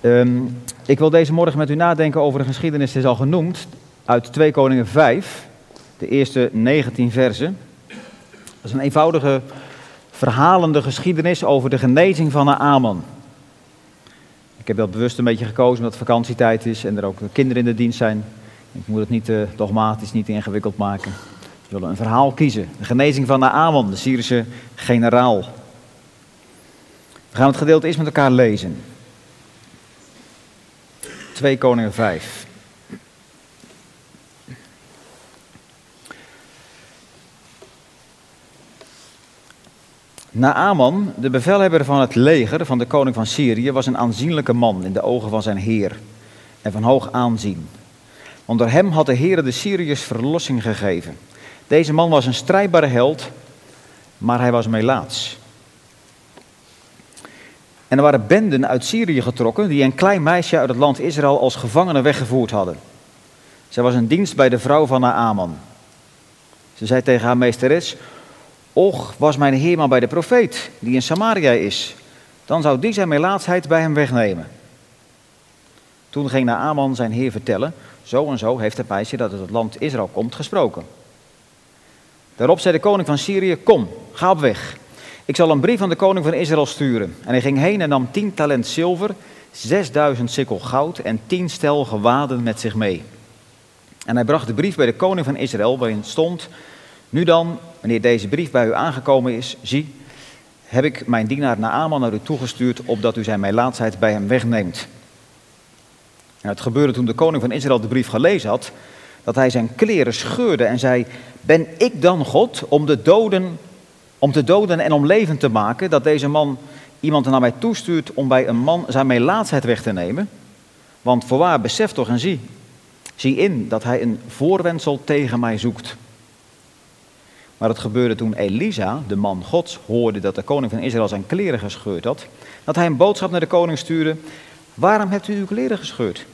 Ehm, ik wil deze morgen met u nadenken over de geschiedenis, het is al genoemd, uit 2 Koningen 5, de eerste 19 versen. Dat is een eenvoudige, verhalende geschiedenis over de genezing van Naaman. Ik heb dat bewust een beetje gekozen omdat het vakantietijd is en er ook kinderen in de dienst zijn. Ik moet het niet uh, dogmatisch, niet ingewikkeld maken. We willen een verhaal kiezen. De genezing van Naaman, de Syrische generaal. We gaan het gedeelte eerst met elkaar lezen. 2 Koningen 5. Naaman, de bevelhebber van het leger van de koning van Syrië, was een aanzienlijke man in de ogen van zijn heer en van hoog aanzien. Onder hem had de Heer de Syriërs verlossing gegeven. Deze man was een strijdbare held, maar hij was melaats. En er waren benden uit Syrië getrokken die een klein meisje uit het land Israël als gevangene weggevoerd hadden. Zij was een dienst bij de vrouw van Naaman. Ze zei tegen haar meesteres, Och, was mijn heer maar bij de profeet, die in Samaria is. Dan zou die zijn melaatsheid bij hem wegnemen. Toen ging Naaman zijn heer vertellen, zo en zo heeft het meisje dat uit het land Israël komt gesproken. Daarop zei de koning van Syrië, kom, ga op weg. Ik zal een brief aan de koning van Israël sturen. En hij ging heen en nam tien talent zilver, zesduizend sikkel goud en tien stel gewaden met zich mee. En hij bracht de brief bij de koning van Israël, waarin stond, nu dan, wanneer deze brief bij u aangekomen is, zie, heb ik mijn dienaar Naaman naar u toegestuurd, opdat u zijn mijlaatsheid bij hem wegneemt. En het gebeurde toen de koning van Israël de brief gelezen had, dat hij zijn kleren scheurde en zei, ben ik dan God om de doden om te doden en om levend te maken, dat deze man iemand naar mij toestuurt om bij een man zijn melaatsheid weg te nemen. Want voorwaar, besef toch en zie, zie in dat hij een voorwendsel tegen mij zoekt. Maar het gebeurde toen Elisa, de man Gods, hoorde dat de koning van Israël zijn kleren gescheurd had, dat hij een boodschap naar de koning stuurde, waarom hebt u uw kleren gescheurd?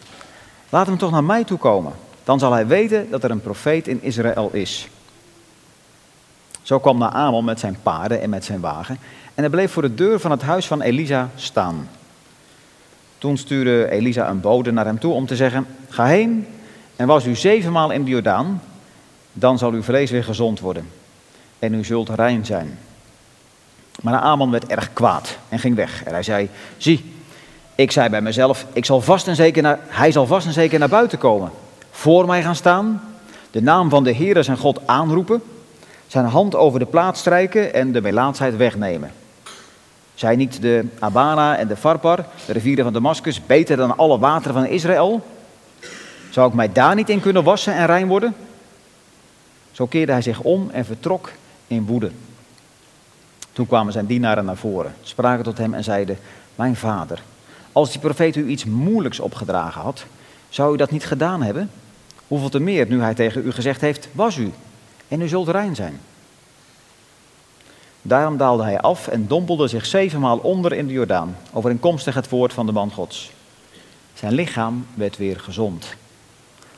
Laat hem toch naar mij toe komen, dan zal hij weten dat er een profeet in Israël is. Zo kwam Naaman met zijn paarden en met zijn wagen en hij bleef voor de deur van het huis van Elisa staan. Toen stuurde Elisa een bode naar hem toe om te zeggen, ga heen en was u zevenmaal in de Jordaan, dan zal uw vlees weer gezond worden en u zult rein zijn. Maar Naaman werd erg kwaad en ging weg. En hij zei, zie, ik zei bij mezelf, ik zal vast en zeker naar, hij zal vast en zeker naar buiten komen. Voor mij gaan staan, de naam van de Heer zijn God aanroepen zijn hand over de plaats strijken en de melaatsheid wegnemen. Zijn niet de Abana en de Farpar, de rivieren van Damascus, beter dan alle wateren van Israël? Zou ik mij daar niet in kunnen wassen en rein worden? Zo keerde hij zich om en vertrok in woede. Toen kwamen zijn dienaren naar voren, spraken tot hem en zeiden: Mijn vader, als die profeet u iets moeilijks opgedragen had, zou u dat niet gedaan hebben? Hoeveel te meer nu hij tegen u gezegd heeft: Was u en u zult rein zijn. Daarom daalde hij af en dompelde zich zevenmaal onder in de Jordaan, overeenkomstig het woord van de man Gods. Zijn lichaam werd weer gezond,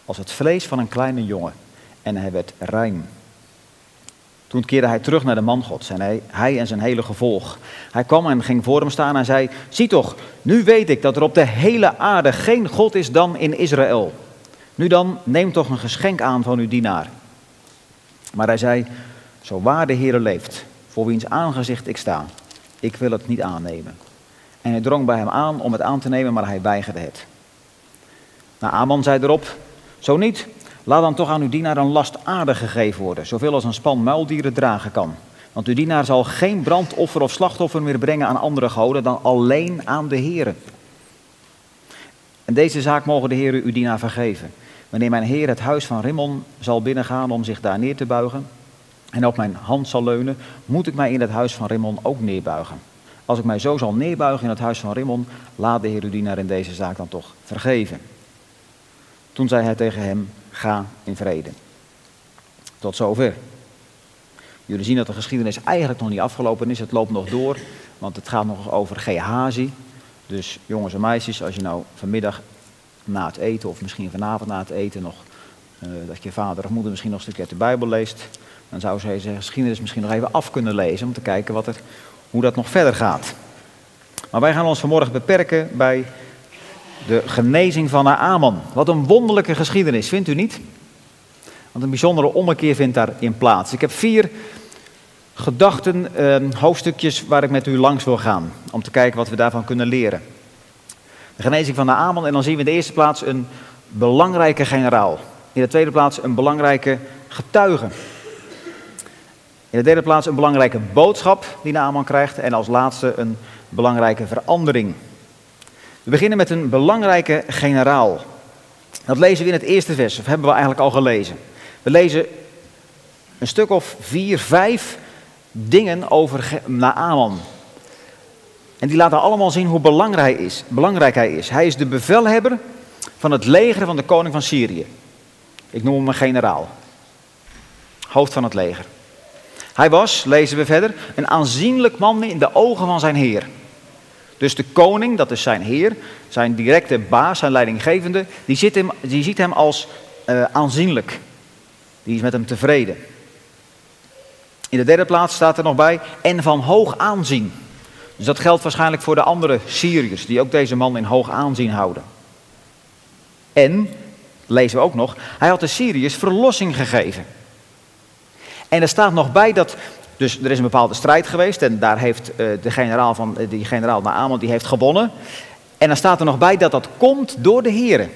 als het vlees van een kleine jongen, en hij werd rein. Toen keerde hij terug naar de man Gods en hij, hij en zijn hele gevolg. Hij kwam en ging voor hem staan en zei, zie toch, nu weet ik dat er op de hele aarde geen God is dan in Israël. Nu dan, neem toch een geschenk aan van uw dienaar. Maar hij zei, zo waar de Heer leeft, voor wiens aangezicht ik sta, ik wil het niet aannemen. En hij drong bij hem aan om het aan te nemen, maar hij weigerde het. Nou, Aman zei erop, zo niet, laat dan toch aan uw dienaar een last aarde gegeven worden, zoveel als een span muildieren dragen kan. Want uw dienaar zal geen brandoffer of slachtoffer meer brengen aan andere goden dan alleen aan de Heer. En deze zaak mogen de Heer uw dienaar vergeven. Wanneer mijn Heer het huis van Rimmon zal binnengaan om zich daar neer te buigen en op mijn hand zal leunen, moet ik mij in het huis van Rimmon ook neerbuigen. Als ik mij zo zal neerbuigen in het huis van Rimmon, laat de Heer uw dienaar in deze zaak dan toch vergeven. Toen zei hij tegen hem, ga in vrede. Tot zover. Jullie zien dat de geschiedenis eigenlijk nog niet afgelopen is. Het loopt nog door, want het gaat nog over Gehazi. Dus jongens en meisjes, als je nou vanmiddag na het eten of misschien vanavond na het eten nog, uh, dat je vader of moeder misschien nog een stukje uit de Bijbel leest, dan zou ze deze geschiedenis misschien nog even af kunnen lezen om te kijken wat er, hoe dat nog verder gaat. Maar wij gaan ons vanmorgen beperken bij De genezing van Naaman. Wat een wonderlijke geschiedenis, vindt u niet? Want een bijzondere ommekeer vindt daarin plaats. Ik heb vier gedachten, eh, hoofdstukjes waar ik met u langs wil gaan. Om te kijken wat we daarvan kunnen leren. De genezing van Naaman. En dan zien we in de eerste plaats een belangrijke generaal. In de tweede plaats een belangrijke getuige. In de derde plaats een belangrijke boodschap die Naaman krijgt. En als laatste een belangrijke verandering. We beginnen met een belangrijke generaal. Dat lezen we in het eerste vers, of hebben we eigenlijk al gelezen. We lezen een stuk of vier, vijf dingen over Naaman. En die laten allemaal zien hoe belangrijk hij, is, hij is. Hij is de bevelhebber van het leger van de koning van Syrië. Ik noem hem een generaal. Hoofd van het leger. Hij was, lezen we verder, een aanzienlijk man in de ogen van zijn heer. Dus de koning, dat is zijn heer, zijn directe baas, zijn leidinggevende, die, ziet hem, ziet hem als uh, aanzienlijk. Die is met hem tevreden. In de derde plaats staat er nog bij, en van hoog aanzien. Dus dat geldt waarschijnlijk voor de andere Syriërs, die ook deze man in hoog aanzien houden. En, lezen we ook nog, hij had de Syriërs verlossing gegeven. En er staat nog bij dat, dus er is een bepaalde strijd geweest en daar heeft uh, de generaal van, uh, die generaal Naaman, die heeft gewonnen. En dan staat er nog bij dat dat komt door de heren.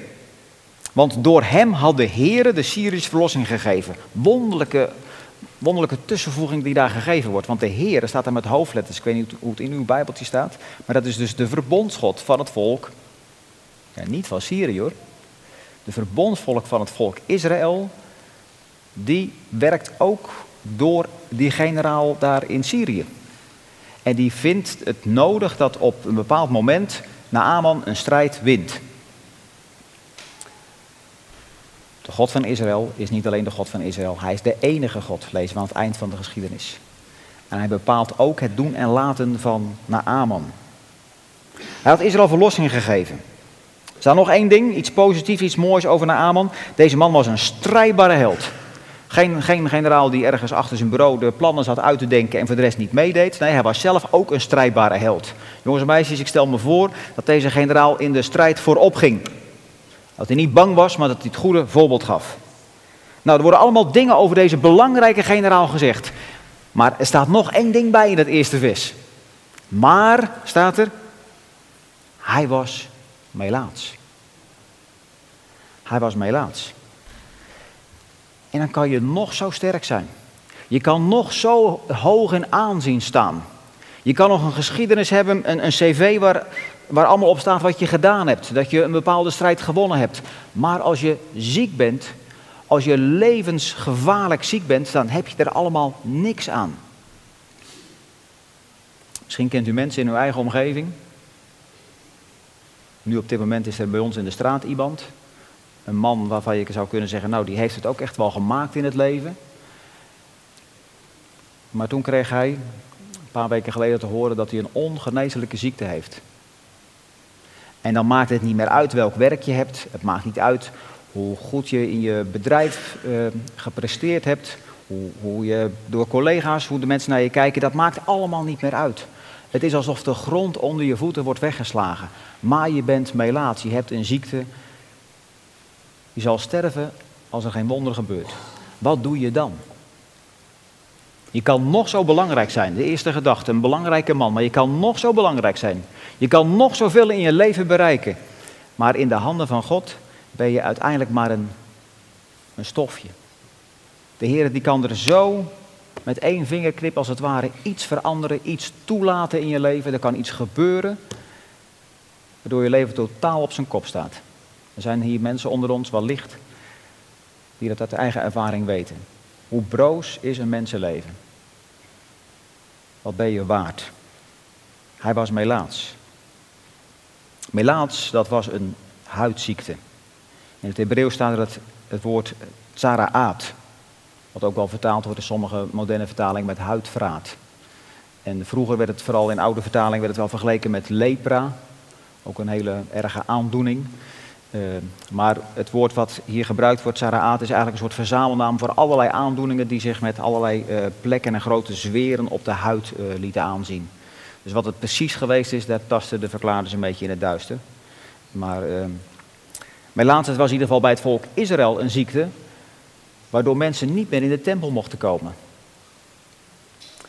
Want door hem had de heren de Syriërs verlossing gegeven. Wonderlijke wonderlijke tussenvoeging die daar gegeven wordt. Want de Heer staat er met hoofdletters. Ik weet niet hoe het in uw Bijbeltje staat. Maar dat is dus de verbondsgod van het volk. Ja, niet van Syrië hoor. De verbondsvolk van het volk Israël. Die werkt ook door die generaal daar in Syrië. En die vindt het nodig dat op een bepaald moment Naaman een strijd wint. De God van Israël is niet alleen de God van Israël. Hij is de enige God, lezen we aan het eind van de geschiedenis. En hij bepaalt ook het doen en laten van Naaman. Hij had Israël verlossing gegeven. Er nog één ding, iets positiefs, iets moois over Naaman. Deze man was een strijdbare held. Geen, geen generaal die ergens achter zijn bureau de plannen zat uit te denken en voor de rest niet meedeed. Nee, hij was zelf ook een strijdbare held. Jongens en meisjes, ik stel me voor dat deze generaal in de strijd voorop ging. Dat hij niet bang was, maar dat hij het goede voorbeeld gaf. Nou, er worden allemaal dingen over deze belangrijke generaal gezegd. Maar er staat nog één ding bij in dat eerste vers. Maar, staat er, hij was Melaats. Hij was Melaats. En dan kan je nog zo sterk zijn. Je kan nog zo hoog in aanzien staan. Je kan nog een geschiedenis hebben, een cv waar waar allemaal op staat wat je gedaan hebt. Dat je een bepaalde strijd gewonnen hebt. Maar als je ziek bent, als je levensgevaarlijk ziek bent, dan heb je er allemaal niks aan. Misschien kent u mensen in uw eigen omgeving. Nu op dit moment is er bij ons in de straat iemand. Een man waarvan je zou kunnen zeggen, nou die heeft het ook echt wel gemaakt in het leven. Maar toen kreeg hij een paar weken geleden te horen dat hij een ongeneeslijke ziekte heeft. En dan maakt het niet meer uit welk werk je hebt. Het maakt niet uit hoe goed je in je bedrijf uh, gepresteerd hebt. Hoe, hoe je door collega's, hoe de mensen naar je kijken. Dat maakt allemaal niet meer uit. Het is alsof de grond onder je voeten wordt weggeslagen. Maar je bent melaat, je hebt een ziekte. Je zal sterven als er geen wonder gebeurt. Wat doe je dan? Je kan nog zo belangrijk zijn, de eerste gedachte, een belangrijke man, maar je kan nog zo belangrijk zijn. Je kan nog zoveel in je leven bereiken, maar in de handen van God ben je uiteindelijk maar een, een stofje. De Heer die kan er zo met één vingerknip als het ware iets veranderen, iets toelaten in je leven. Er kan iets gebeuren waardoor je leven totaal op zijn kop staat. Er zijn hier mensen onder ons wellicht die dat uit eigen ervaring weten. Hoe broos is een mensenleven? Wat ben je waard? Hij was melaats. Melaats, dat was een huidziekte. In het Hebreeuws staat er het, het woord tsaraat. Wat ook wel vertaald wordt in sommige moderne vertalingen met huidvraat. En vroeger werd het vooral in oude vertalingen werd het wel vergeleken met lepra. Ook een hele erge aandoening. Uh, maar het woord wat hier gebruikt wordt, Saraat, is eigenlijk een soort verzamelnaam voor allerlei aandoeningen die zich met allerlei uh, plekken en grote zweren op de huid uh, lieten aanzien. Dus wat het precies geweest is, daar tasten de verklaarders een beetje in het duister. maar uh, Melaatheid was in ieder geval bij het volk Israël een ziekte, waardoor mensen niet meer in de tempel mochten komen.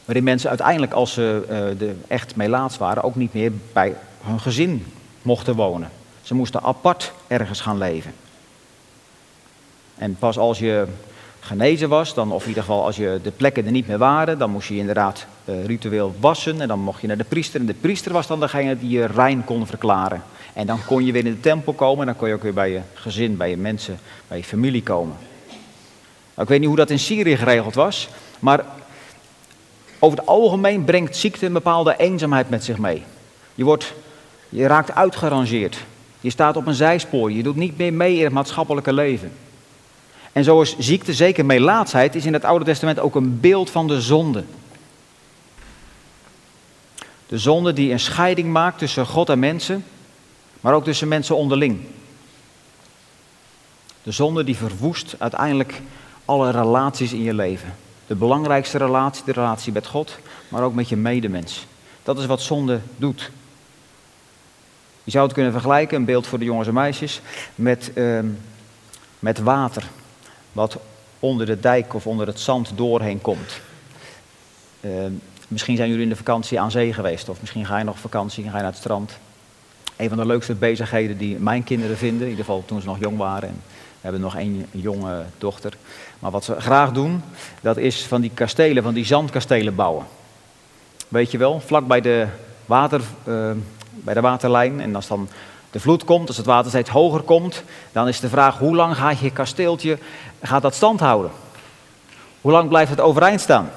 Waarin mensen uiteindelijk, als ze uh, de echt melaats waren, ook niet meer bij hun gezin mochten wonen. Ze moesten apart ergens gaan leven. En pas als je genezen was, dan, of in ieder geval als je de plekken er niet meer waren, dan moest je, inderdaad uh, ritueel wassen en dan mocht je naar de priester. En de priester was dan degene die je rein kon verklaren. En dan kon je weer in de tempel komen en dan kon je ook weer bij je gezin, bij je mensen, bij je familie komen. Nou, ik weet niet hoe dat in Syrië geregeld was, maar over het algemeen brengt ziekte een bepaalde eenzaamheid met zich mee. Je, wordt, je raakt uitgerangeerd. Je staat op een zijspoor. Je doet niet meer mee in het maatschappelijke leven. En zo is ziekte, zeker melaatsheid, is in het Oude Testament ook een beeld van de zonde. De zonde die een scheiding maakt tussen God en mensen, maar ook tussen mensen onderling. De zonde die verwoest uiteindelijk alle relaties in je leven. De belangrijkste relatie, de relatie met God, maar ook met je medemens. Dat is wat zonde doet. Je zou het kunnen vergelijken, een beeld voor de jongens en meisjes, met, uh, met water. Wat onder de dijk of onder het zand doorheen komt. Uh, misschien zijn jullie in de vakantie aan zee geweest, of misschien ga je nog vakantie en ga je naar het strand. Een van de leukste bezigheden die mijn kinderen vinden, in ieder geval toen ze nog jong waren. En we hebben nog één jonge dochter. Maar wat ze graag doen, dat is van die kastelen, van die zandkastelen bouwen. Weet je wel, vlak bij de, water, uh, bij de waterlijn. En als dan de vloed komt, als het water steeds hoger komt, dan is de vraag hoe lang gaat je kasteeltje, gaat dat stand houden? Hoe lang blijft het overeind staan?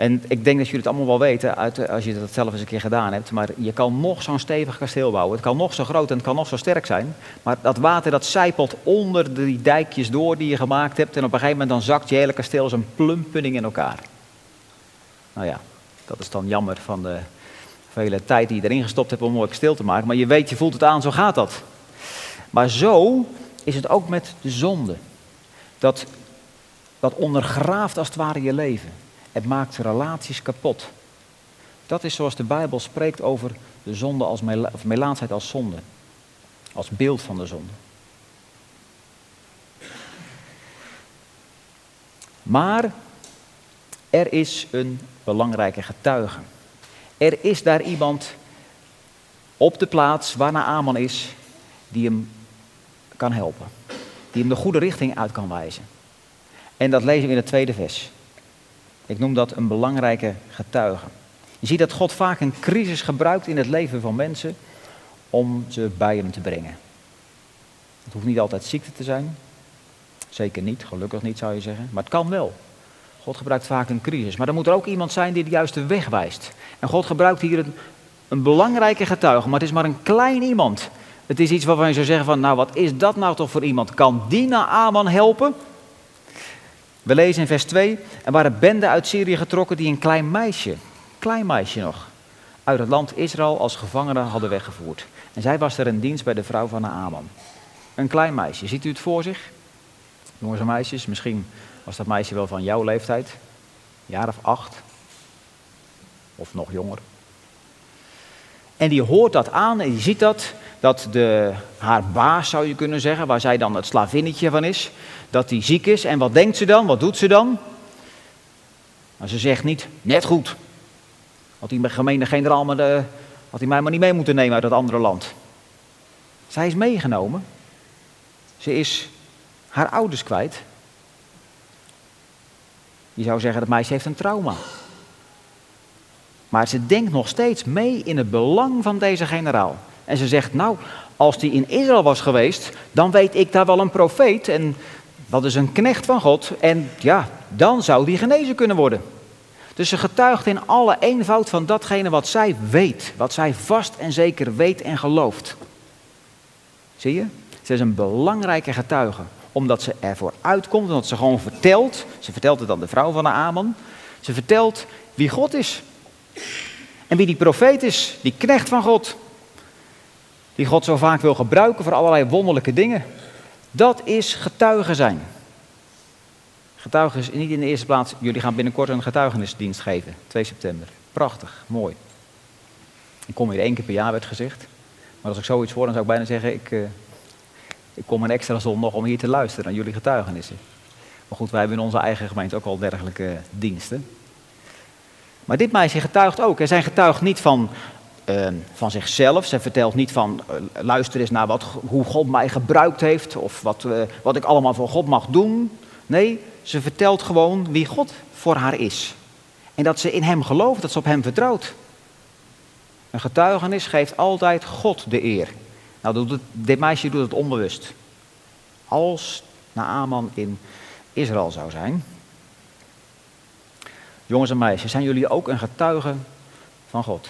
En ik denk dat jullie het allemaal wel weten, uit, als je dat zelf eens een keer gedaan hebt. Maar je kan nog zo'n stevig kasteel bouwen. Het kan nog zo groot en het kan nog zo sterk zijn. Maar dat water dat zijpelt onder die dijkjes door die je gemaakt hebt. En op een gegeven moment dan zakt je hele kasteel als een plumpudding in elkaar. Nou ja, dat is dan jammer van de vele tijd die je erin gestopt hebt om mooi kasteel te maken. Maar je weet, je voelt het aan, zo gaat dat. Maar zo is het ook met de zonde. Dat, dat ondergraaft als het ware je leven. Het maakt relaties kapot. Dat is zoals de Bijbel spreekt over de zonde als mela of als zonde. Als beeld van de zonde. Maar er is een belangrijke getuige. Er is daar iemand op de plaats waar Naaman is, die hem kan helpen. Die hem de goede richting uit kan wijzen. En dat lezen we in het tweede vers. Ik noem dat een belangrijke getuige. Je ziet dat God vaak een crisis gebruikt in het leven van mensen om ze bij hem te brengen. Het hoeft niet altijd ziekte te zijn. Zeker niet, gelukkig niet zou je zeggen. Maar het kan wel. God gebruikt vaak een crisis. Maar dan moet er ook iemand zijn die de juiste weg wijst. En God gebruikt hier een, een belangrijke getuige, maar het is maar een klein iemand. Het is iets waarvan je zou zeggen van, nou wat is dat nou toch voor iemand? Kan die naar Aman helpen? We lezen in vers 2, er waren benden uit Syrië getrokken die een klein meisje, klein meisje nog, uit het land Israël als gevangene hadden weggevoerd. En zij was er in dienst bij de vrouw van Naaman. Een klein meisje, ziet u het voor zich? Jongens en meisjes, misschien was dat meisje wel van jouw leeftijd, jaar of acht, of nog jonger. En die hoort dat aan en die ziet dat, dat de, haar baas zou je kunnen zeggen, waar zij dan het slavinnetje van is, dat die ziek is. En wat denkt ze dan? Wat doet ze dan? Maar ze zegt niet, net goed. Had die gemeente generaal maar de, had hij mij maar niet mee moeten nemen uit dat andere land. Zij is meegenomen. Ze is haar ouders kwijt. Je zou zeggen, dat meisje heeft een trauma. Maar ze denkt nog steeds mee in het belang van deze generaal. En ze zegt, nou, als die in Israël was geweest, dan weet ik daar wel een profeet. En dat is een knecht van God. En ja, dan zou die genezen kunnen worden. Dus ze getuigt in alle eenvoud van datgene wat zij weet. Wat zij vast en zeker weet en gelooft. Zie je? Ze is een belangrijke getuige. Omdat ze ervoor uitkomt, omdat ze gewoon vertelt. Ze vertelt het aan de vrouw van de Aman. Ze vertelt wie God is. En wie die profeet is, die knecht van God. Die God zo vaak wil gebruiken voor allerlei wonderlijke dingen. Dat is getuigen zijn. Getuigen is niet in de eerste plaats, jullie gaan binnenkort een getuigenisdienst geven, 2 september. Prachtig, mooi. Ik kom hier één keer per jaar, werd gezegd. Maar als ik zoiets hoor, dan zou ik bijna zeggen, ik, uh, ik kom een extra zondag om hier te luisteren naar jullie getuigenissen. Maar goed, wij hebben in onze eigen gemeente ook al dergelijke diensten. Maar dit meisje getuigt ook. En zij getuigt niet van, uh, van zichzelf. Zij vertelt niet van, uh, luister eens naar wat, hoe God mij gebruikt heeft. Of wat, uh, wat ik allemaal voor God mag doen. Nee, ze vertelt gewoon wie God voor haar is. En dat ze in hem gelooft, dat ze op hem vertrouwt. Een getuigenis geeft altijd God de eer. Nou, doet het, dit meisje doet het onbewust. Als Naaman in Israël zou zijn. Jongens en meisjes, zijn jullie ook een getuige van God?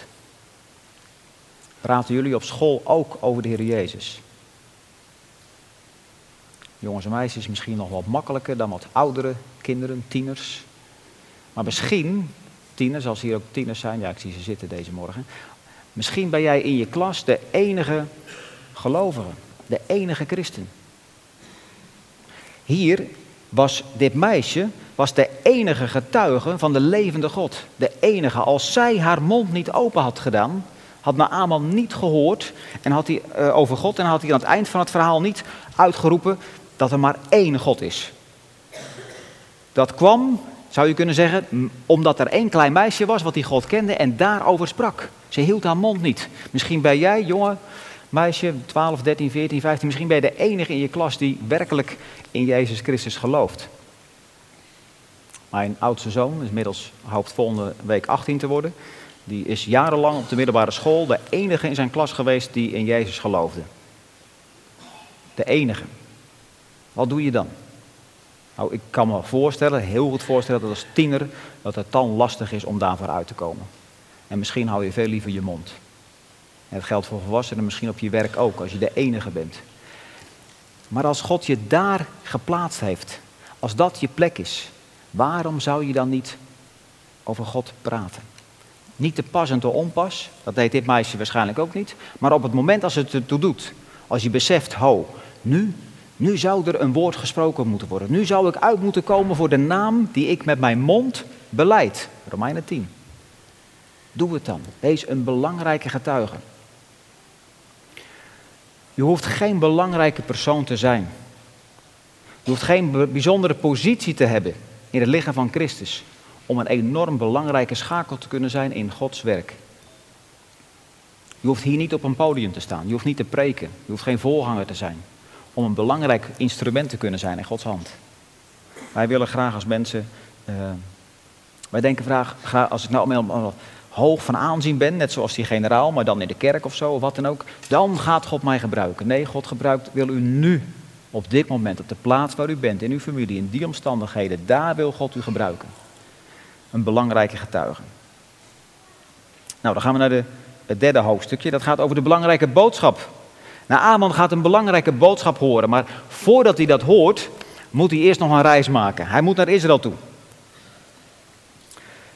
Praten jullie op school ook over de Heer Jezus? Jongens en meisjes misschien nog wat makkelijker dan wat oudere kinderen, tieners. Maar misschien, tieners, als hier ook tieners zijn, ja ik zie ze zitten deze morgen. Misschien ben jij in je klas de enige gelovige, de enige christen. Hier was dit meisje was de enige getuige van de levende God. De enige. Als zij haar mond niet open had gedaan, had Naaman niet gehoord en had hij, uh, over God en had hij aan het eind van het verhaal niet uitgeroepen dat er maar één God is. Dat kwam, zou je kunnen zeggen, omdat er één klein meisje was wat die God kende en daarover sprak. Ze hield haar mond niet. Misschien ben jij, jongen, meisje, 12, 13, 14, 15, misschien ben je de enige in je klas die werkelijk in Jezus Christus gelooft. Mijn oudste zoon is inmiddels hoopt volgende week 18 te worden. Die is jarenlang op de middelbare school de enige in zijn klas geweest die in Jezus geloofde. De enige. Wat doe je dan? Nou, ik kan me voorstellen, heel goed voorstellen, dat als tiener dat het dan lastig is om daarvoor uit te komen. En misschien hou je veel liever je mond. En dat geldt voor volwassenen, misschien op je werk ook, als je de enige bent. Maar als God je daar geplaatst heeft, als dat je plek is, waarom zou je dan niet over God praten? Niet te pas en te onpas, dat deed dit meisje waarschijnlijk ook niet, maar op het moment als het ertoe doet, als je beseft, ho, nu, nu zou er een woord gesproken moeten worden. Nu zou ik uit moeten komen voor de naam die ik met mijn mond beleid. Romeinen 10. Doe het dan. Wees een belangrijke getuige. Je hoeft geen belangrijke persoon te zijn. Je hoeft geen bijzondere positie te hebben in het lichaam van Christus om een enorm belangrijke schakel te kunnen zijn in Gods werk. Je hoeft hier niet op een podium te staan. Je hoeft niet te preken. Je hoeft geen voorganger te zijn. Om een belangrijk instrument te kunnen zijn in Gods hand. Wij willen graag als mensen. Uh, wij denken graag, graag, als ik nou hoog van aanzien ben, net zoals die generaal, maar dan in de kerk of zo, of wat dan ook, dan gaat God mij gebruiken. Nee, God gebruikt, wil u nu, op dit moment, op de plaats waar u bent, in uw familie, in die omstandigheden, daar wil God u gebruiken. Een belangrijke getuige. Nou, dan gaan we naar de, het derde hoofdstukje. Dat gaat over de belangrijke boodschap. Nou, Aman gaat een belangrijke boodschap horen, maar voordat hij dat hoort, moet hij eerst nog een reis maken. Hij moet naar Israël toe.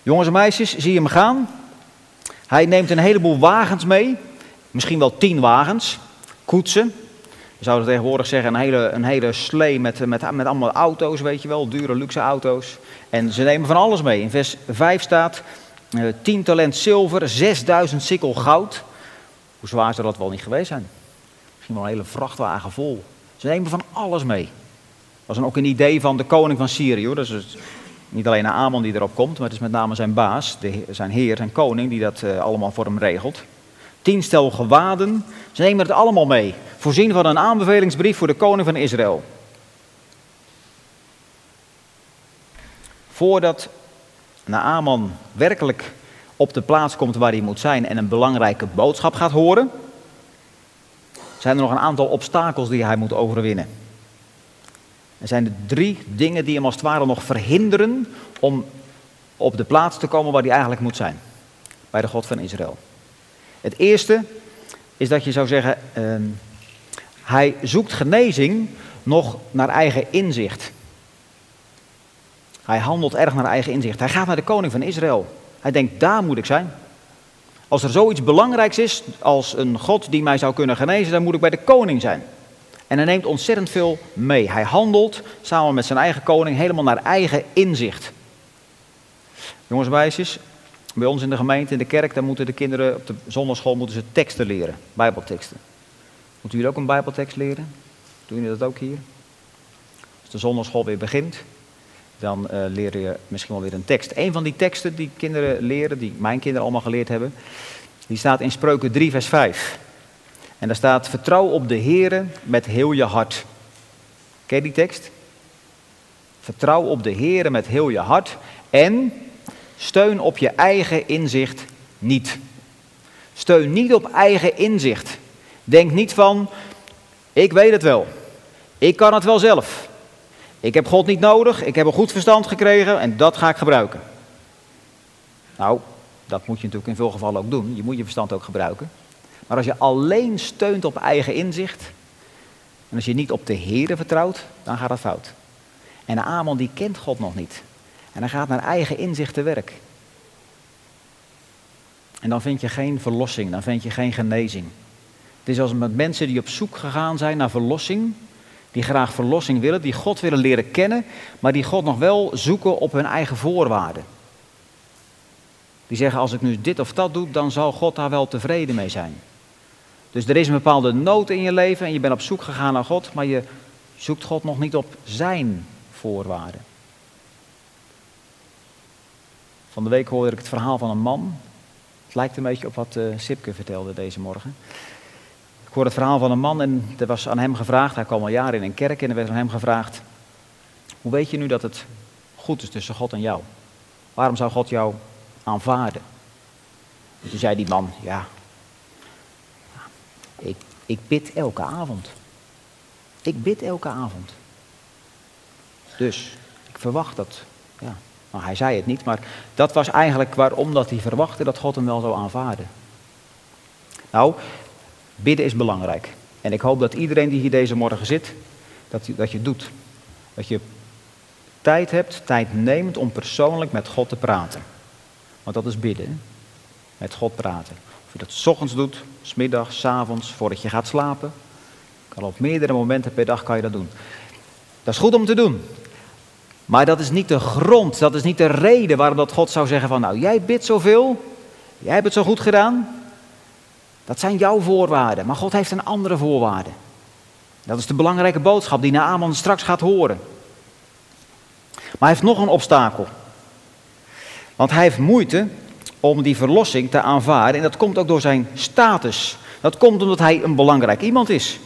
Jongens en meisjes, zie je hem gaan? Hij neemt een heleboel wagens mee, misschien wel tien wagens, koetsen. We zouden tegenwoordig zeggen een hele, een hele slee met, met, met allemaal auto's, weet je wel, dure luxe auto's. En ze nemen van alles mee. In vers 5 staat uh, 10 talent zilver, 6000 sikkel goud. Hoe zwaar zou dat wel niet geweest zijn? Misschien wel een hele vrachtwagen vol. Ze nemen van alles mee. Dat was dan ook een idee van de koning van Syrië. Hoor. Dat is niet alleen Amon die erop komt, maar het is met name zijn baas, de, zijn heer, zijn koning, die dat uh, allemaal voor hem regelt. Tien stel gewaden, ze nemen het allemaal mee. Voorzien van een aanbevelingsbrief voor de koning van Israël. Voordat Naaman werkelijk op de plaats komt waar hij moet zijn en een belangrijke boodschap gaat horen, zijn er nog een aantal obstakels die hij moet overwinnen. Er zijn er drie dingen die hem als het ware nog verhinderen om op de plaats te komen waar hij eigenlijk moet zijn. Bij de God van Israël. Het eerste is dat je zou zeggen, uh, hij zoekt genezing nog naar eigen inzicht. Hij handelt erg naar eigen inzicht. Hij gaat naar de koning van Israël. Hij denkt, daar moet ik zijn. Als er zoiets belangrijks is als een God die mij zou kunnen genezen, dan moet ik bij de koning zijn. En hij neemt ontzettend veel mee. Hij handelt samen met zijn eigen koning helemaal naar eigen inzicht. Jongens en meisjes, Bij ons in de gemeente, in de kerk, daar moeten de kinderen op de zondagschool moeten ze teksten leren, bijbelteksten. Moeten jullie ook een bijbeltekst leren? Doen jullie dat ook hier? Als de zondagschool weer begint, dan uh, leer je misschien wel weer een tekst. Een van die teksten die kinderen leren, die mijn kinderen allemaal geleerd hebben, die staat in Spreuken 3, vers 5. En daar staat: Vertrouw op de Heere met heel je hart. Ken je die tekst? Vertrouw op de Heere met heel je hart en steun op je eigen inzicht niet. Steun niet op eigen inzicht. Denk niet van: Ik weet het wel. Ik kan het wel zelf. Ik heb God niet nodig, ik heb een goed verstand gekregen en dat ga ik gebruiken. Nou, dat moet je natuurlijk in veel gevallen ook doen. Je moet je verstand ook gebruiken. Maar als je alleen steunt op eigen inzicht, en als je niet op de Heer vertrouwt, dan gaat dat fout. En Amon die kent God nog niet. En hij gaat naar eigen inzicht te werk. En dan vind je geen verlossing, dan vind je geen genezing. Het is als met mensen die op zoek gegaan zijn naar verlossing, die graag verlossing willen, die God willen leren kennen, maar die God nog wel zoeken op hun eigen voorwaarden. Die zeggen, als ik nu dit of dat doe, dan zal God daar wel tevreden mee zijn. Dus er is een bepaalde nood in je leven en je bent op zoek gegaan naar God, maar je zoekt God nog niet op zijn voorwaarden. Van de week hoorde ik het verhaal van een man. Het lijkt een beetje op wat uh, Sipke vertelde deze morgen. Ik hoorde het verhaal van een man en er was aan hem gevraagd, hij kwam al jaren in een kerk en er werd aan hem gevraagd, hoe weet je nu dat het goed is tussen God en jou? Waarom zou God jou aanvaarden? En toen zei die man, ja, ik, ik bid elke avond. Ik bid elke avond. Dus ik verwacht dat. Ja. Nou, hij zei het niet, maar dat was eigenlijk waarom dat hij verwachtte dat God hem wel zou aanvaarden. Nou, bidden is belangrijk. En ik hoop dat iedereen die hier deze morgen zit, dat je, dat je doet. Dat je tijd hebt, tijd neemt om persoonlijk met God te praten. Want dat is bidden. Met God praten. Je dat s ochtends doet, s middags, s avonds, voordat je gaat slapen. Kan op meerdere momenten per dag kan je dat doen. Dat is goed om te doen. Maar dat is niet de grond, dat is niet de reden waarom dat God zou zeggen van nou jij bidt zoveel, jij hebt het zo goed gedaan. Dat zijn jouw voorwaarden, maar God heeft een andere voorwaarde. Dat is de belangrijke boodschap die Naaman straks gaat horen. Maar hij heeft nog een obstakel. Want hij heeft moeite om die verlossing te aanvaarden en dat komt ook door zijn status. Dat komt omdat hij een belangrijk iemand is.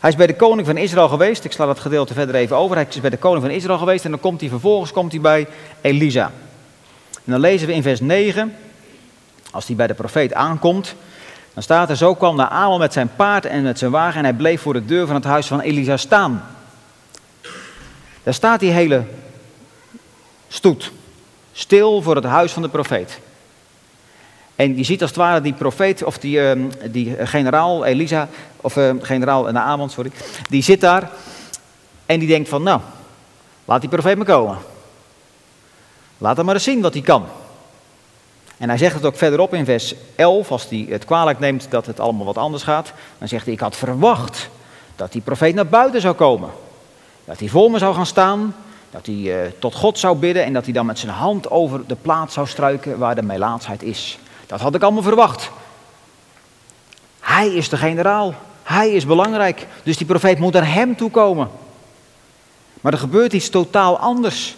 Hij is bij de koning van Israël geweest. Ik sla dat gedeelte verder even over. Hij is bij de koning van Israël geweest en dan komt hij vervolgens komt hij bij Elisa. En dan lezen we in vers 9, als hij bij de profeet aankomt, dan staat er, zo kwam Naaman met zijn paard en met zijn wagen en hij bleef voor de deur van het huis van Elisa staan. Daar staat die hele stoet, stil voor het huis van de profeet. En je ziet als het ware die profeet, of die, uh, die generaal Elisa, of uh, generaal Naaman, sorry, die zit daar en die denkt van, nou, laat die profeet maar komen. Laat hem maar eens zien wat hij kan. En hij zegt het ook verderop in vers 11, als hij het kwalijk neemt dat het allemaal wat anders gaat. Dan zegt hij, ik had verwacht dat die profeet naar buiten zou komen. Dat hij voor me zou gaan staan, dat hij uh, tot God zou bidden en dat hij dan met zijn hand over de plaats zou struiken waar de melaatsheid is. Dat had ik allemaal verwacht. Hij is de generaal. Hij is belangrijk. Dus die profeet moet naar hem toe komen. Maar er gebeurt iets totaal anders.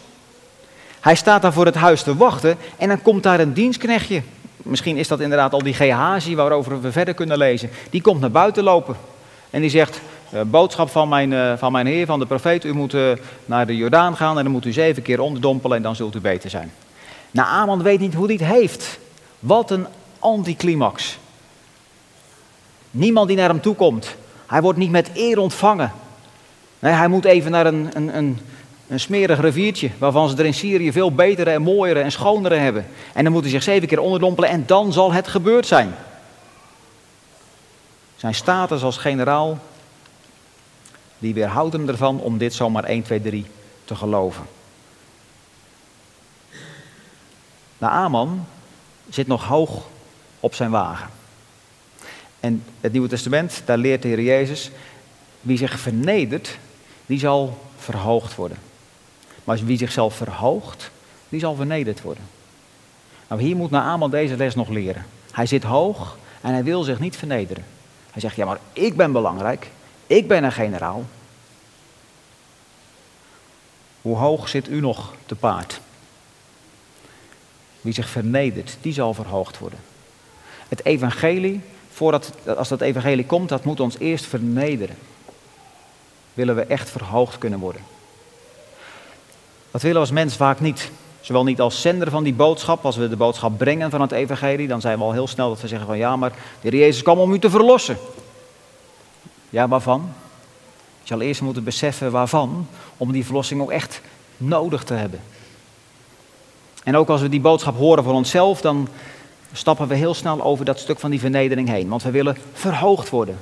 Hij staat daar voor het huis te wachten en dan komt daar een dienstknechtje. Misschien is dat inderdaad al die Gehazi waarover we verder kunnen lezen. Die komt naar buiten lopen en die zegt, eh, boodschap van mijn, uh, van mijn heer, van de profeet, u moet uh, naar de Jordaan gaan en dan moet u zeven keer onderdompelen en dan zult u beter zijn. Naaman weet niet hoe hij het heeft. Wat een anticlimax. Niemand die naar hem toe komt. Hij wordt niet met eer ontvangen. Nee, hij moet even naar een, een, een, een smerig riviertje, waarvan ze er in Syrië veel betere en mooiere en schonere hebben. En dan moet hij zich zeven keer onderdompelen en dan zal het gebeurd zijn. Zijn status als generaal, die weerhoudt hem ervan om dit zomaar 1, 2, 3 te geloven. Aman zit nog hoog op zijn wagen. En het Nieuwe Testament, daar leert de Heer Jezus, wie zich vernedert, die zal verhoogd worden. Maar wie zichzelf verhoogt, die zal vernederd worden. Nou, hier moet Naaman deze les nog leren. Hij zit hoog en hij wil zich niet vernederen. Hij zegt, ja, maar ik ben belangrijk. Ik ben een generaal. Hoe hoog zit u nog te paard? Wie zich vernedert, die zal verhoogd worden. Het evangelie, voordat, als dat evangelie komt, dat moet ons eerst vernederen. Willen we echt verhoogd kunnen worden. Dat willen we als mens vaak niet. Zowel niet als zender van die boodschap, als we de boodschap brengen van het evangelie, dan zijn we al heel snel dat we zeggen van ja, maar de Jezus kwam om u te verlossen. Ja, waarvan? Je zal eerst moeten beseffen waarvan, om die verlossing ook echt nodig te hebben. En ook als we die boodschap horen voor onszelf, dan stappen we heel snel over dat stuk van die vernedering heen. Want we willen verhoogd worden.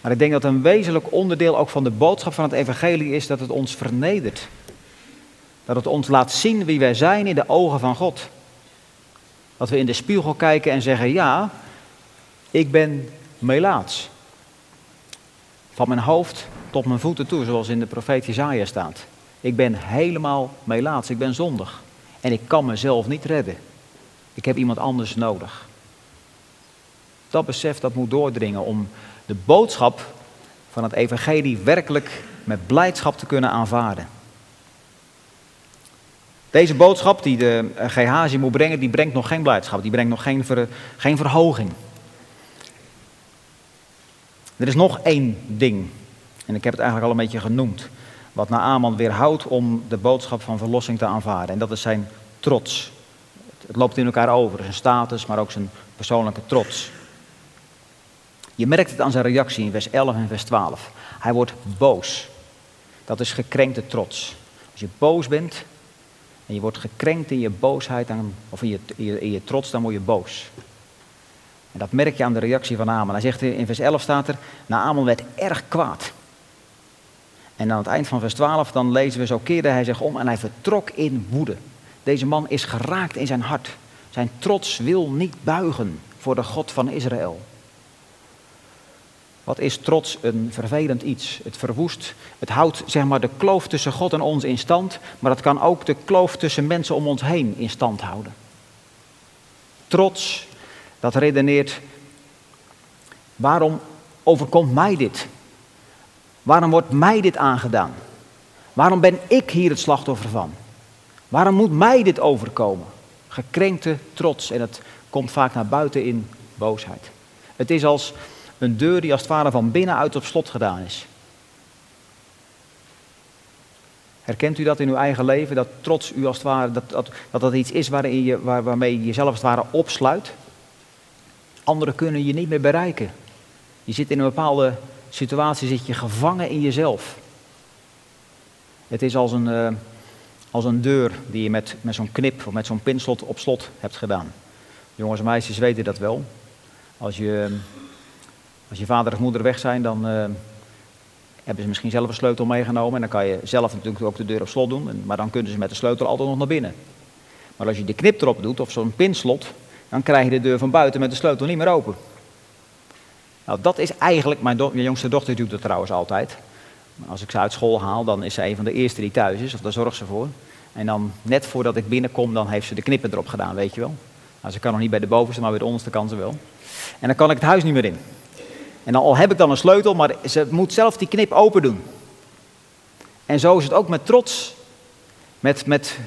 Maar ik denk dat een wezenlijk onderdeel ook van de boodschap van het evangelie is dat het ons vernedert. Dat het ons laat zien wie wij zijn in de ogen van God. Dat we in de spiegel kijken en zeggen, ja, ik ben melaats. Van mijn hoofd tot mijn voeten toe, zoals in de profeet Jezaja staat. Ik ben helemaal melaats, ik ben zondig. En ik kan mezelf niet redden. Ik heb iemand anders nodig. Dat besef dat moet doordringen om de boodschap van het evangelie werkelijk met blijdschap te kunnen aanvaarden. Deze boodschap die de Gehazi moet brengen, die brengt nog geen blijdschap, die brengt nog geen, ver, geen verhoging. Er is nog één ding, en ik heb het eigenlijk al een beetje genoemd, wat Naaman weerhoudt om de boodschap van verlossing te aanvaarden. En dat is zijn trots. Het loopt in elkaar over, zijn status, maar ook zijn persoonlijke trots. Je merkt het aan zijn reactie in vers 11 en vers 12. Hij wordt boos. Dat is gekrenkte trots. Als je boos bent en je wordt gekrenkt in je boosheid of in je, in, je, trots, dan word je boos. En dat merk je aan de reactie van Aman. Hij zegt in vers 11 staat er, Naaman werd erg kwaad. En aan het eind van vers 12 dan lezen we, zo keerde hij zich om en hij vertrok in woede. Deze man is geraakt in zijn hart. Zijn trots wil niet buigen voor de God van Israël. Wat is trots een vervelend iets? Het verwoest, het houdt zeg maar de kloof tussen God en ons in stand, maar het kan ook de kloof tussen mensen om ons heen in stand houden. Trots, dat redeneert, waarom overkomt mij dit? Waarom wordt mij dit aangedaan? Waarom ben ik hier het slachtoffer van? Waarom moet mij dit overkomen? Gekrenkte trots en het komt vaak naar buiten in boosheid. Het is als een deur die als het ware van binnenuit op slot gedaan is. Herkent u dat in uw eigen leven? Dat trots u als het ware, dat dat, dat, iets is waarin je, waar, waarmee je jezelf als het ware opsluit? Anderen kunnen je niet meer bereiken. Je zit in een bepaalde situatie, zit je gevangen in jezelf. Het is als een, uh, als een deur die je met, met zo'n knip of met zo'n pinslot op slot hebt gedaan. Jongens en meisjes weten dat wel. Als je, als je vader of moeder weg zijn, dan uh, hebben ze misschien zelf een sleutel meegenomen. En dan kan je zelf natuurlijk ook de deur op slot doen. Maar dan kunnen ze met de sleutel altijd nog naar binnen. Maar als je de knip erop doet, of zo'n pinslot, dan krijg je de deur van buiten met de sleutel niet meer open. Nou, dat is eigenlijk, mijn, jongste dochter doet dat trouwens altijd. Als ik ze uit school haal, dan is ze een van de eerste die thuis is, of daar zorgt ze voor. En dan net voordat ik binnenkom, dan heeft ze de knippen erop gedaan, weet je wel. Nou, ze kan nog niet bij de bovenste, maar bij de onderste kan ze wel. En dan kan ik het huis niet meer in. En al heb ik dan een sleutel, maar ze moet zelf die knip open doen. En zo is het ook met trots, met, met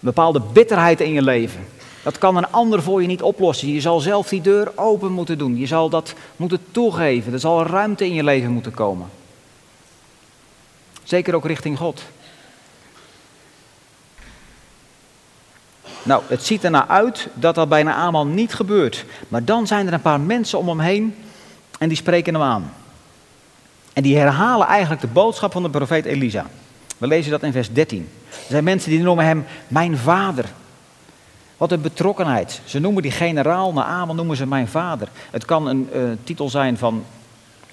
bepaalde bitterheid in je leven. Dat kan een ander voor je niet oplossen. Je zal zelf die deur open moeten doen. Je zal dat moeten toegeven. Er zal ruimte in je leven moeten komen. Zeker ook richting God. Nou, het ziet ernaar uit dat dat bijna allemaal niet gebeurt. Maar dan zijn er een paar mensen om hem heen en die spreken hem aan. En die herhalen eigenlijk de boodschap van de profeet Elisa. We lezen dat in vers 13. Er zijn mensen die noemen hem mijn vader. Wat een betrokkenheid. Ze noemen die generaal, Naaman noemen ze mijn vader. Het kan een uh, titel zijn van,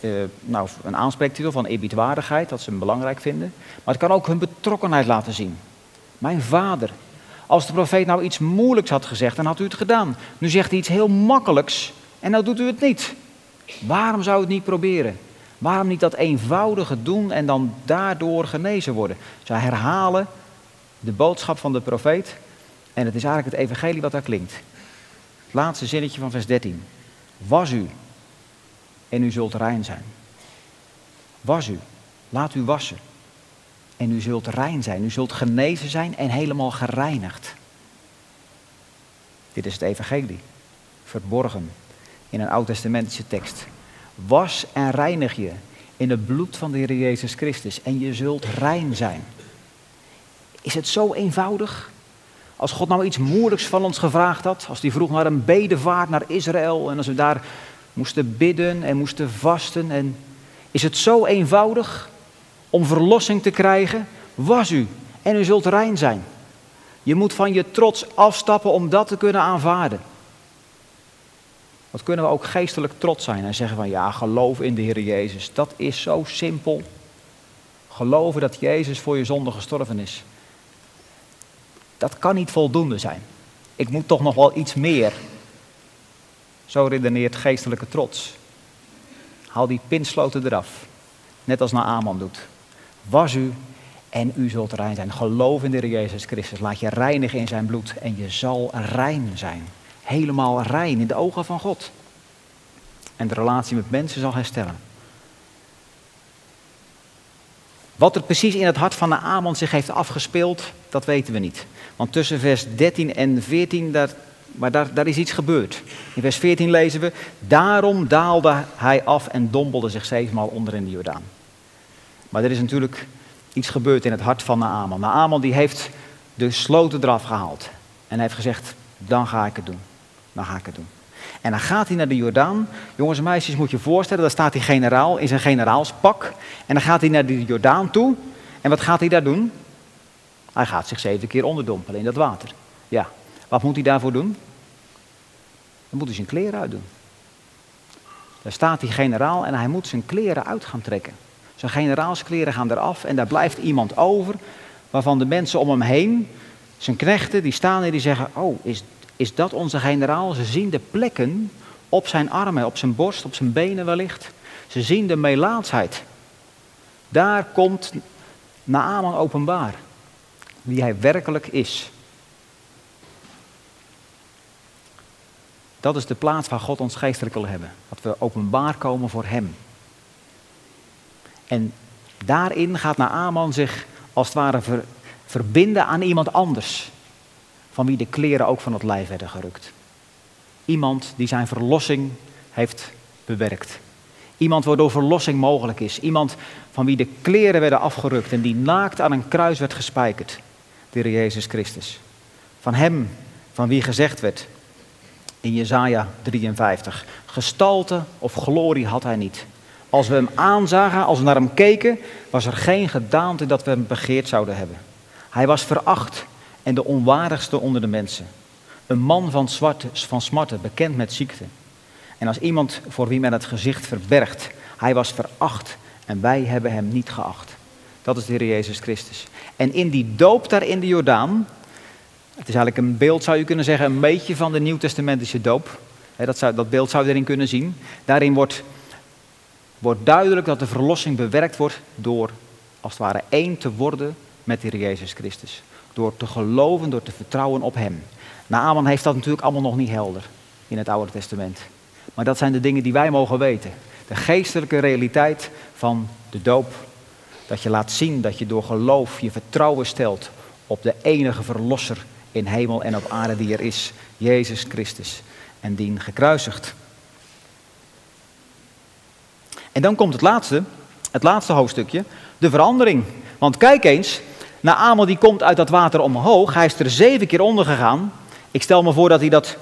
uh, nou, een aanspreektitel van eerbiedwaardigheid, dat ze hem belangrijk vinden. Maar het kan ook hun betrokkenheid laten zien. Mijn vader. Als de profeet nou iets moeilijks had gezegd, dan had u het gedaan. Nu zegt hij iets heel makkelijks en nou doet u het niet. Waarom zou u het niet proberen? Waarom niet dat eenvoudige doen en dan daardoor genezen worden? Zij herhalen de boodschap van de profeet En het is eigenlijk het evangelie wat daar klinkt. Het laatste zinnetje van vers 13. Was u en u zult rein zijn. Was u. Laat u wassen. En u zult rein zijn. U zult genezen zijn en helemaal gereinigd. Dit is het evangelie. Verborgen in een oud-testamentische tekst. Was en reinig je in het bloed van de Heer Jezus Christus en je zult rein zijn. Is het zo eenvoudig? Als God nou iets moeilijks van ons gevraagd had, als hij vroeg naar een bedevaart naar Israël en als we daar moesten bidden en moesten vasten. En is het zo eenvoudig om verlossing te krijgen? Was u en u zult rein zijn. Je moet van je trots afstappen om dat te kunnen aanvaarden. Wat kunnen we ook geestelijk trots zijn en zeggen van ja, geloof in de Heer Jezus. Dat is zo simpel. Geloven dat Jezus voor je zonde gestorven is. Dat kan niet voldoende zijn. Ik moet toch nog wel iets meer. Zo redeneert geestelijke trots. Haal die pinsloten eraf. Net als Naaman doet. Was u en u zult rein zijn. Geloof in de Heer Jezus Christus. Laat je reinigen in zijn bloed en je zal rein zijn. Helemaal rein in de ogen van God. En de relatie met mensen zal herstellen. Wat er precies in het hart van Naaman zich heeft afgespeeld, dat weten we niet. Want tussen vers 13 en 14, daar, maar daar, daar is iets gebeurd. In vers 14 lezen we, daarom daalde hij af en dompelde zich zevenmaal onder in de Jordaan. Maar er is natuurlijk iets gebeurd in het hart van Naaman. Naaman die heeft de sloten eraf gehaald. En hij heeft gezegd, dan ga ik het doen. Dan ga ik het doen. En dan gaat hij naar de Jordaan. Jongens en meisjes, moet je voorstellen, daar staat hij generaal in zijn generaalspak. En dan gaat hij naar de Jordaan toe. En wat gaat hij daar doen? Hij gaat zich zeven keer onderdompelen in dat water. Ja, wat moet hij daarvoor doen? Dan moet hij zijn kleren uitdoen. Daar staat die generaal en hij moet zijn kleren uit gaan trekken. Zijn generaalskleren gaan eraf en daar blijft iemand over waarvan de mensen om hem heen, zijn knechten, die staan en die zeggen, oh, is, is dat onze generaal? Ze zien de plekken op zijn armen, op zijn borst, op zijn benen wellicht. Ze zien de melaatsheid. Daar komt Naaman openbaar wie hij werkelijk is. Dat is de plaats waar God ons geestelijk wil hebben. Dat we openbaar komen voor Hem. En daarin gaat Naaman zich als het ware verbinden aan iemand anders. Van wie de kleren ook van het lijf werden gerukt. Iemand die zijn verlossing heeft bewerkt. Iemand waardoor verlossing mogelijk is. Iemand van wie de kleren werden afgerukt en die naakt aan een kruis werd gespijkerd de Jezus Christus. Van Hem, van wie gezegd werd in Jesaja 53, gestalte of glorie had Hij niet. Als we Hem aanzagen, als we naar Hem keken, was er geen gedaante dat we Hem begeerd zouden hebben. Hij was veracht en de onwaardigste onder de mensen. Een man van, zwarte, van smarten, bekend met ziekte. En als iemand voor wie men het gezicht verbergt, hij was veracht en wij hebben hem niet geacht. Dat is de Heer Jezus Christus. En in die doop daar in de Jordaan, het is eigenlijk een beeld, zou je kunnen zeggen, een beetje van de Nieuw-Testamentische doop. Dat, zou, dat beeld zou je erin kunnen zien. Daarin wordt, wordt duidelijk dat de verlossing bewerkt wordt door, als het ware, één te worden met de Heer Jezus Christus. Door te geloven, door te vertrouwen op Hem. Naaman heeft dat natuurlijk allemaal nog niet helder in het Oude Testament. Maar dat zijn de dingen die wij mogen weten. De geestelijke realiteit van de doop dat je laat zien dat je door geloof je vertrouwen stelt op de enige verlosser in hemel en op aarde die er is, Jezus Christus, en dien gekruisigd. En dan komt het laatste, het laatste hoofdstukje, de verandering. Want kijk eens, Naamel die komt uit dat water omhoog, hij is er zeven keer onder gegaan. Ik stel me voor dat hij dat,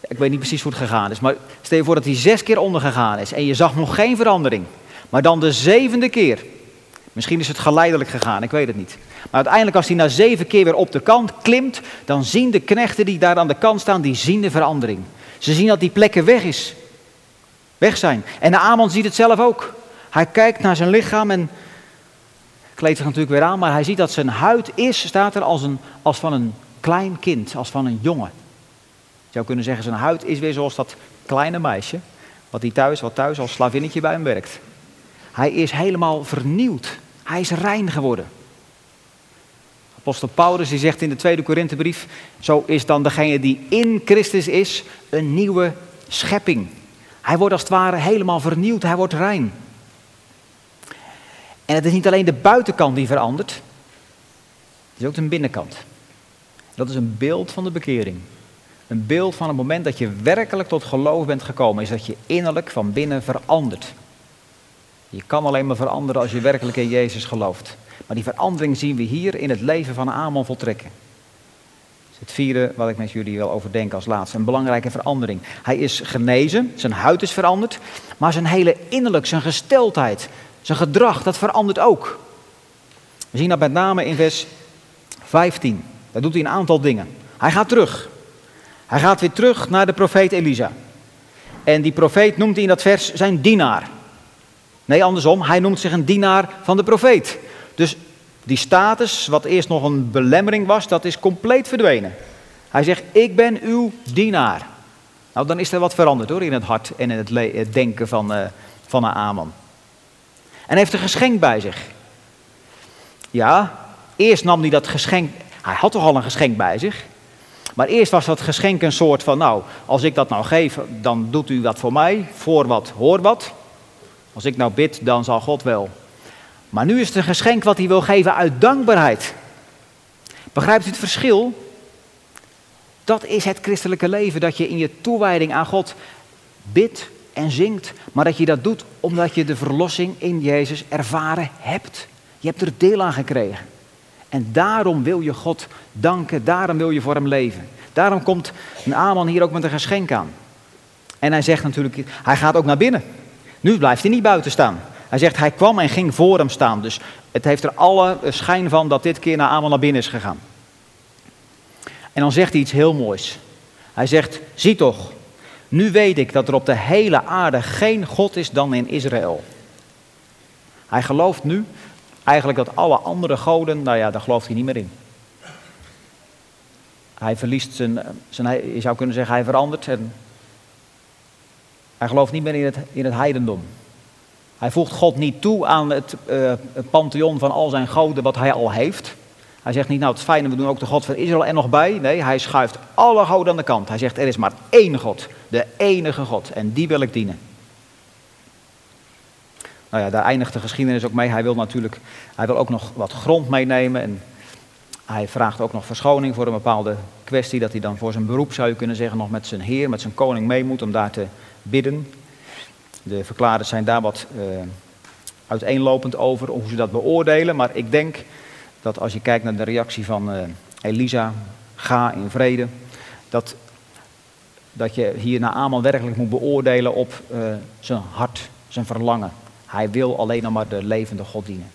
ik weet niet precies hoe het gegaan is, maar stel je voor dat hij zes keer onder gegaan is en je zag nog geen verandering. Maar dan de zevende keer, Misschien is het geleidelijk gegaan, ik weet het niet. Maar uiteindelijk als hij na zeven keer weer op de kant klimt, dan zien de knechten die daar aan de kant staan, die zien de verandering. Ze zien dat die plekken weg is. Weg zijn. En de ziet het zelf ook. Hij kijkt naar zijn lichaam en kleedt zich natuurlijk weer aan, maar hij ziet dat zijn huid is, staat er als, een, als van een klein kind, als van een jongen. Je zou kunnen zeggen, zijn huid is weer zoals dat kleine meisje, wat, die thuis, wat thuis als slavinnetje bij hem werkt. Hij is helemaal vernieuwd. Hij is rein geworden. Apostel Paulus die zegt in de tweede Korinthebrief, zo is dan degene die in Christus is een nieuwe schepping. Hij wordt als het ware helemaal vernieuwd, hij wordt rein. En het is niet alleen de buitenkant die verandert, het is ook de binnenkant. Dat is een beeld van de bekering. Een beeld van het moment dat je werkelijk tot geloof bent gekomen, is dat je innerlijk van binnen verandert. Je kan alleen maar veranderen als je werkelijk in Jezus gelooft. Maar die verandering zien we hier in het leven van Amon voltrekken. Het vierde wat ik met jullie wil overdenken als laatste. Een belangrijke verandering. Hij is genezen, zijn huid is veranderd, maar zijn hele innerlijk, zijn gesteldheid, zijn gedrag, dat verandert ook. We zien dat met name in vers 15. Daar doet hij een aantal dingen. Hij gaat terug. Hij gaat weer terug naar de profeet Elisa. En die profeet noemt hij in dat vers zijn dienaar. Nee, andersom, hij noemt zich een dienaar van de profeet. Dus die status, wat eerst nog een belemmering was, dat is compleet verdwenen. Hij zegt, ik ben uw dienaar. Nou, dan is er wat veranderd hoor, in het hart en in het, denken van, uh, van Aman. En heeft een geschenk bij zich. Ja, eerst nam hij dat geschenk, hij had toch al een geschenk bij zich. Maar eerst was dat geschenk een soort van, nou, als ik dat nou geef, dan doet u dat voor mij, voor wat, hoor wat. Als ik nou bid, dan zal God wel. Maar nu is het een geschenk wat hij wil geven uit dankbaarheid. Begrijpt u het verschil? Dat is het christelijke leven, dat je in je toewijding aan God bidt en zingt, maar dat je dat doet omdat je de verlossing in Jezus ervaren hebt. Je hebt er deel aan gekregen. En daarom wil je God danken, daarom wil je voor hem leven. Daarom komt een Aman hier ook met een geschenk aan. En hij zegt natuurlijk, hij gaat ook naar binnen. Nu blijft hij niet buiten staan. Hij zegt, hij kwam en ging voor hem staan. Dus het heeft er alle schijn van dat dit keer naar Aman naar binnen is gegaan. En dan zegt hij iets heel moois. Hij zegt, zie toch, nu weet ik dat er op de hele aarde geen God is dan in Israël. Hij gelooft nu eigenlijk dat alle andere goden, nou ja, daar gelooft hij niet meer in. Hij verliest zijn, zijn je zou kunnen zeggen, hij verandert en hij gelooft niet meer in het, in het heidendom. Hij voegt God niet toe aan het, uh, pantheon van al zijn goden wat hij al heeft. Hij zegt niet, nou het is fijn, we doen ook de God van Israël er nog bij. Nee, hij schuift alle goden aan de kant. Hij zegt, er is maar één God, de enige God, en die wil ik dienen. Nou ja, daar eindigt de geschiedenis ook mee. Hij wil natuurlijk, hij wil ook nog wat grond meenemen en hij vraagt ook nog verschoning voor een bepaalde kwestie, dat hij dan voor zijn beroep, zou je kunnen zeggen, nog met zijn heer, met zijn koning mee moet om daar te bidden. De verklaarders zijn daar wat uh, uiteenlopend over hoe ze dat beoordelen, maar ik denk dat als je kijkt naar de reactie van uh, Elisa, ga in vrede, dat, dat je hier naar Aman werkelijk moet beoordelen op uh, zijn hart, zijn verlangen. Hij wil alleen nog maar de levende God dienen.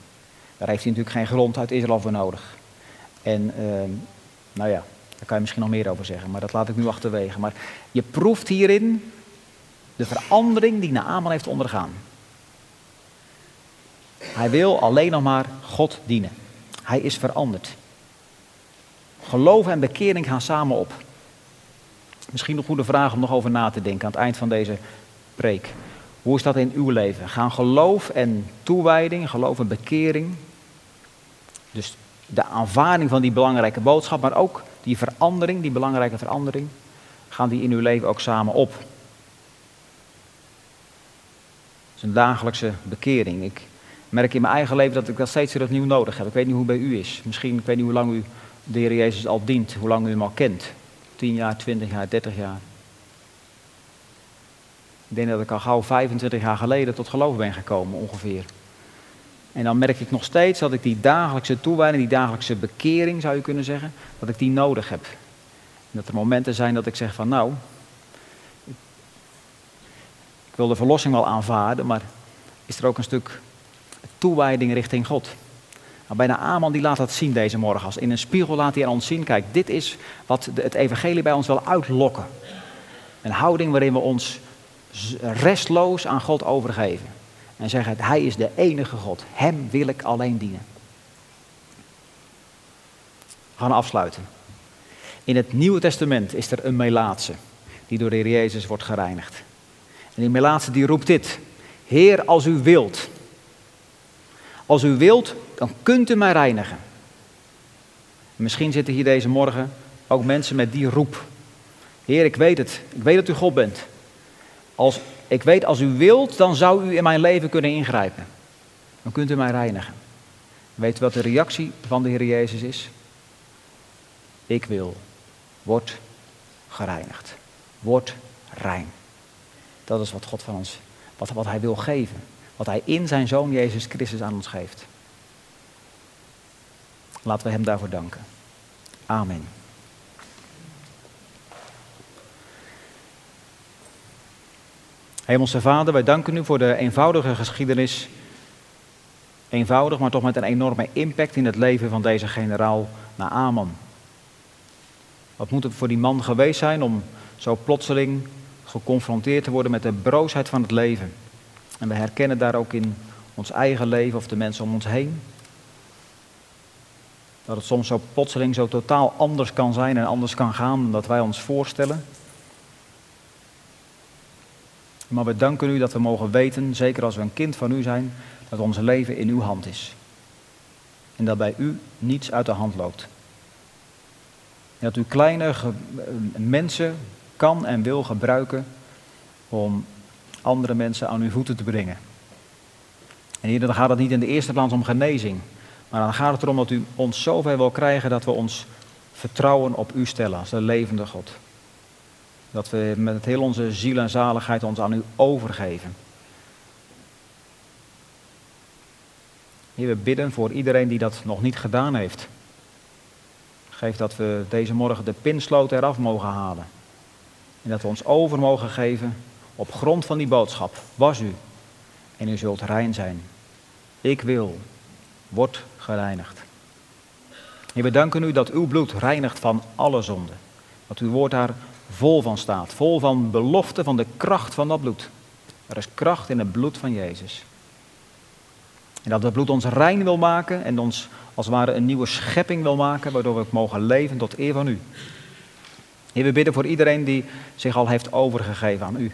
Daar heeft hij natuurlijk geen grond uit Israël voor nodig. En ehm, nou ja, daar kan je misschien nog meer over zeggen, maar dat laat ik nu achterwege. Maar je proeft hierin de verandering die Naaman heeft ondergaan. Hij wil alleen nog maar God dienen. Hij is veranderd. Geloof en bekering gaan samen op. Misschien een goede vraag om nog over na te denken aan het eind van deze preek. Hoe is dat in uw leven? Gaan geloof en toewijding, geloof en bekering, dus de aanvaarding van die belangrijke boodschap, maar ook die verandering, die belangrijke verandering, gaan die in uw leven ook samen op. Het is een dagelijkse bekering. Ik merk in mijn eigen leven dat ik dat steeds weer opnieuw nodig heb. Ik weet niet hoe het bij u is. Misschien, ik weet niet hoe lang u de Heer Jezus al dient, hoe lang u hem al kent. 10 jaar, 20 jaar, 30 jaar. Ik denk dat ik al gauw 25 jaar geleden tot geloof ben gekomen, ongeveer. En dan merk ik nog steeds dat ik die dagelijkse toewijding, die dagelijkse bekering zou je kunnen zeggen, dat ik die nodig heb. En dat er momenten zijn dat ik zeg van nou, ik wil de verlossing wel aanvaarden, maar is er ook een stuk toewijding richting God? Nou, bijna Aman die laat dat zien deze morgen. Als in een spiegel laat hij aan ons zien, kijk, dit is wat het evangelie bij ons wil uitlokken. Een houding waarin we ons restloos aan God overgeven. En zeggen, hij is de enige God. Hem wil ik alleen dienen. We gaan afsluiten. In het Nieuwe Testament is er een Melaatse die door de Heer Jezus wordt gereinigd. En die Melaatse die roept dit. Heer, als u wilt. Als u wilt, dan kunt u mij reinigen. misschien zitten hier deze morgen ook mensen met die roep. Heer, ik weet het. Ik weet dat u God bent. Als, ik weet, als u wilt, dan zou u in mijn leven kunnen ingrijpen. Dan kunt u mij reinigen. Weet u wat de reactie van de Heer Jezus is? Ik wil. Word gereinigd. Word rein. Dat is wat God van ons, wat, wat Hij wil geven. Wat Hij in zijn Zoon Jezus Christus aan ons geeft. Laten we Hem daarvoor danken. Amen. Hemelse Vader, wij danken u voor de eenvoudige geschiedenis. Eenvoudig, maar toch met een enorme impact in het leven van deze generaal Naaman. Wat moet het voor die man geweest zijn om zo plotseling geconfronteerd te worden met de broosheid van het leven? En we herkennen daar ook in ons eigen leven of de mensen om ons heen. Dat het soms zo plotseling zo totaal anders kan zijn en anders kan gaan dan dat wij ons voorstellen. Maar we danken u dat we mogen weten, zeker als we een kind van u zijn, dat ons leven in uw hand is. En dat bij u niets uit de hand loopt. En dat u kleine mensen kan en wil gebruiken om andere mensen aan uw voeten te brengen. En hier dan gaat het niet in de eerste plaats om genezing. Maar dan gaat het erom dat u ons zover wil krijgen dat we ons vertrouwen op u stellen als de levende God. Dat we met heel onze ziel en zaligheid ons aan u overgeven. Heer, we bidden voor iedereen die dat nog niet gedaan heeft. Geef dat we deze morgen de pinsloot eraf mogen halen. En dat we ons over mogen geven op grond van die boodschap. Was u en u zult rein zijn. Ik wil, word gereinigd. Heer, we danken u dat uw bloed reinigt van alle zonden. Dat uw woord daar vol van staat. Vol van belofte van de kracht van dat bloed. Er is kracht in het bloed van Jezus. En dat het bloed ons rein wil maken en ons als het ware een nieuwe schepping wil maken, waardoor we mogen leven tot eer van u. Heer, we bidden voor iedereen die zich al heeft overgegeven aan u.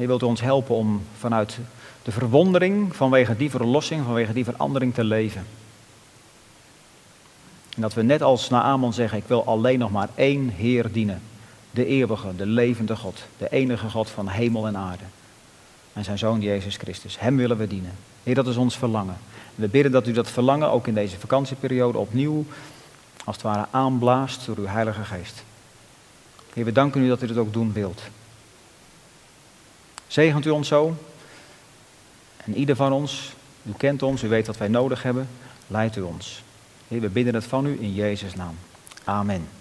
Heer, wilt ons helpen om vanuit de verwondering vanwege die verlossing, vanwege die verandering te leven. En dat we net als Naaman zeggen, ik wil alleen nog maar één Heer dienen. De eeuwige, de levende God, de enige God van hemel en aarde. En zijn Zoon Jezus Christus. Hem willen we dienen. Heer, dat is ons verlangen. we bidden dat u dat verlangen ook in deze vakantieperiode opnieuw, als het ware, aanblaast door uw Heilige Geest. Heer, we danken u dat u dat ook doen wilt. Zegent u ons zo. En ieder van ons, u kent ons, u weet wat wij nodig hebben, leidt u ons. We bidden het van u in Jezus' naam. Amen.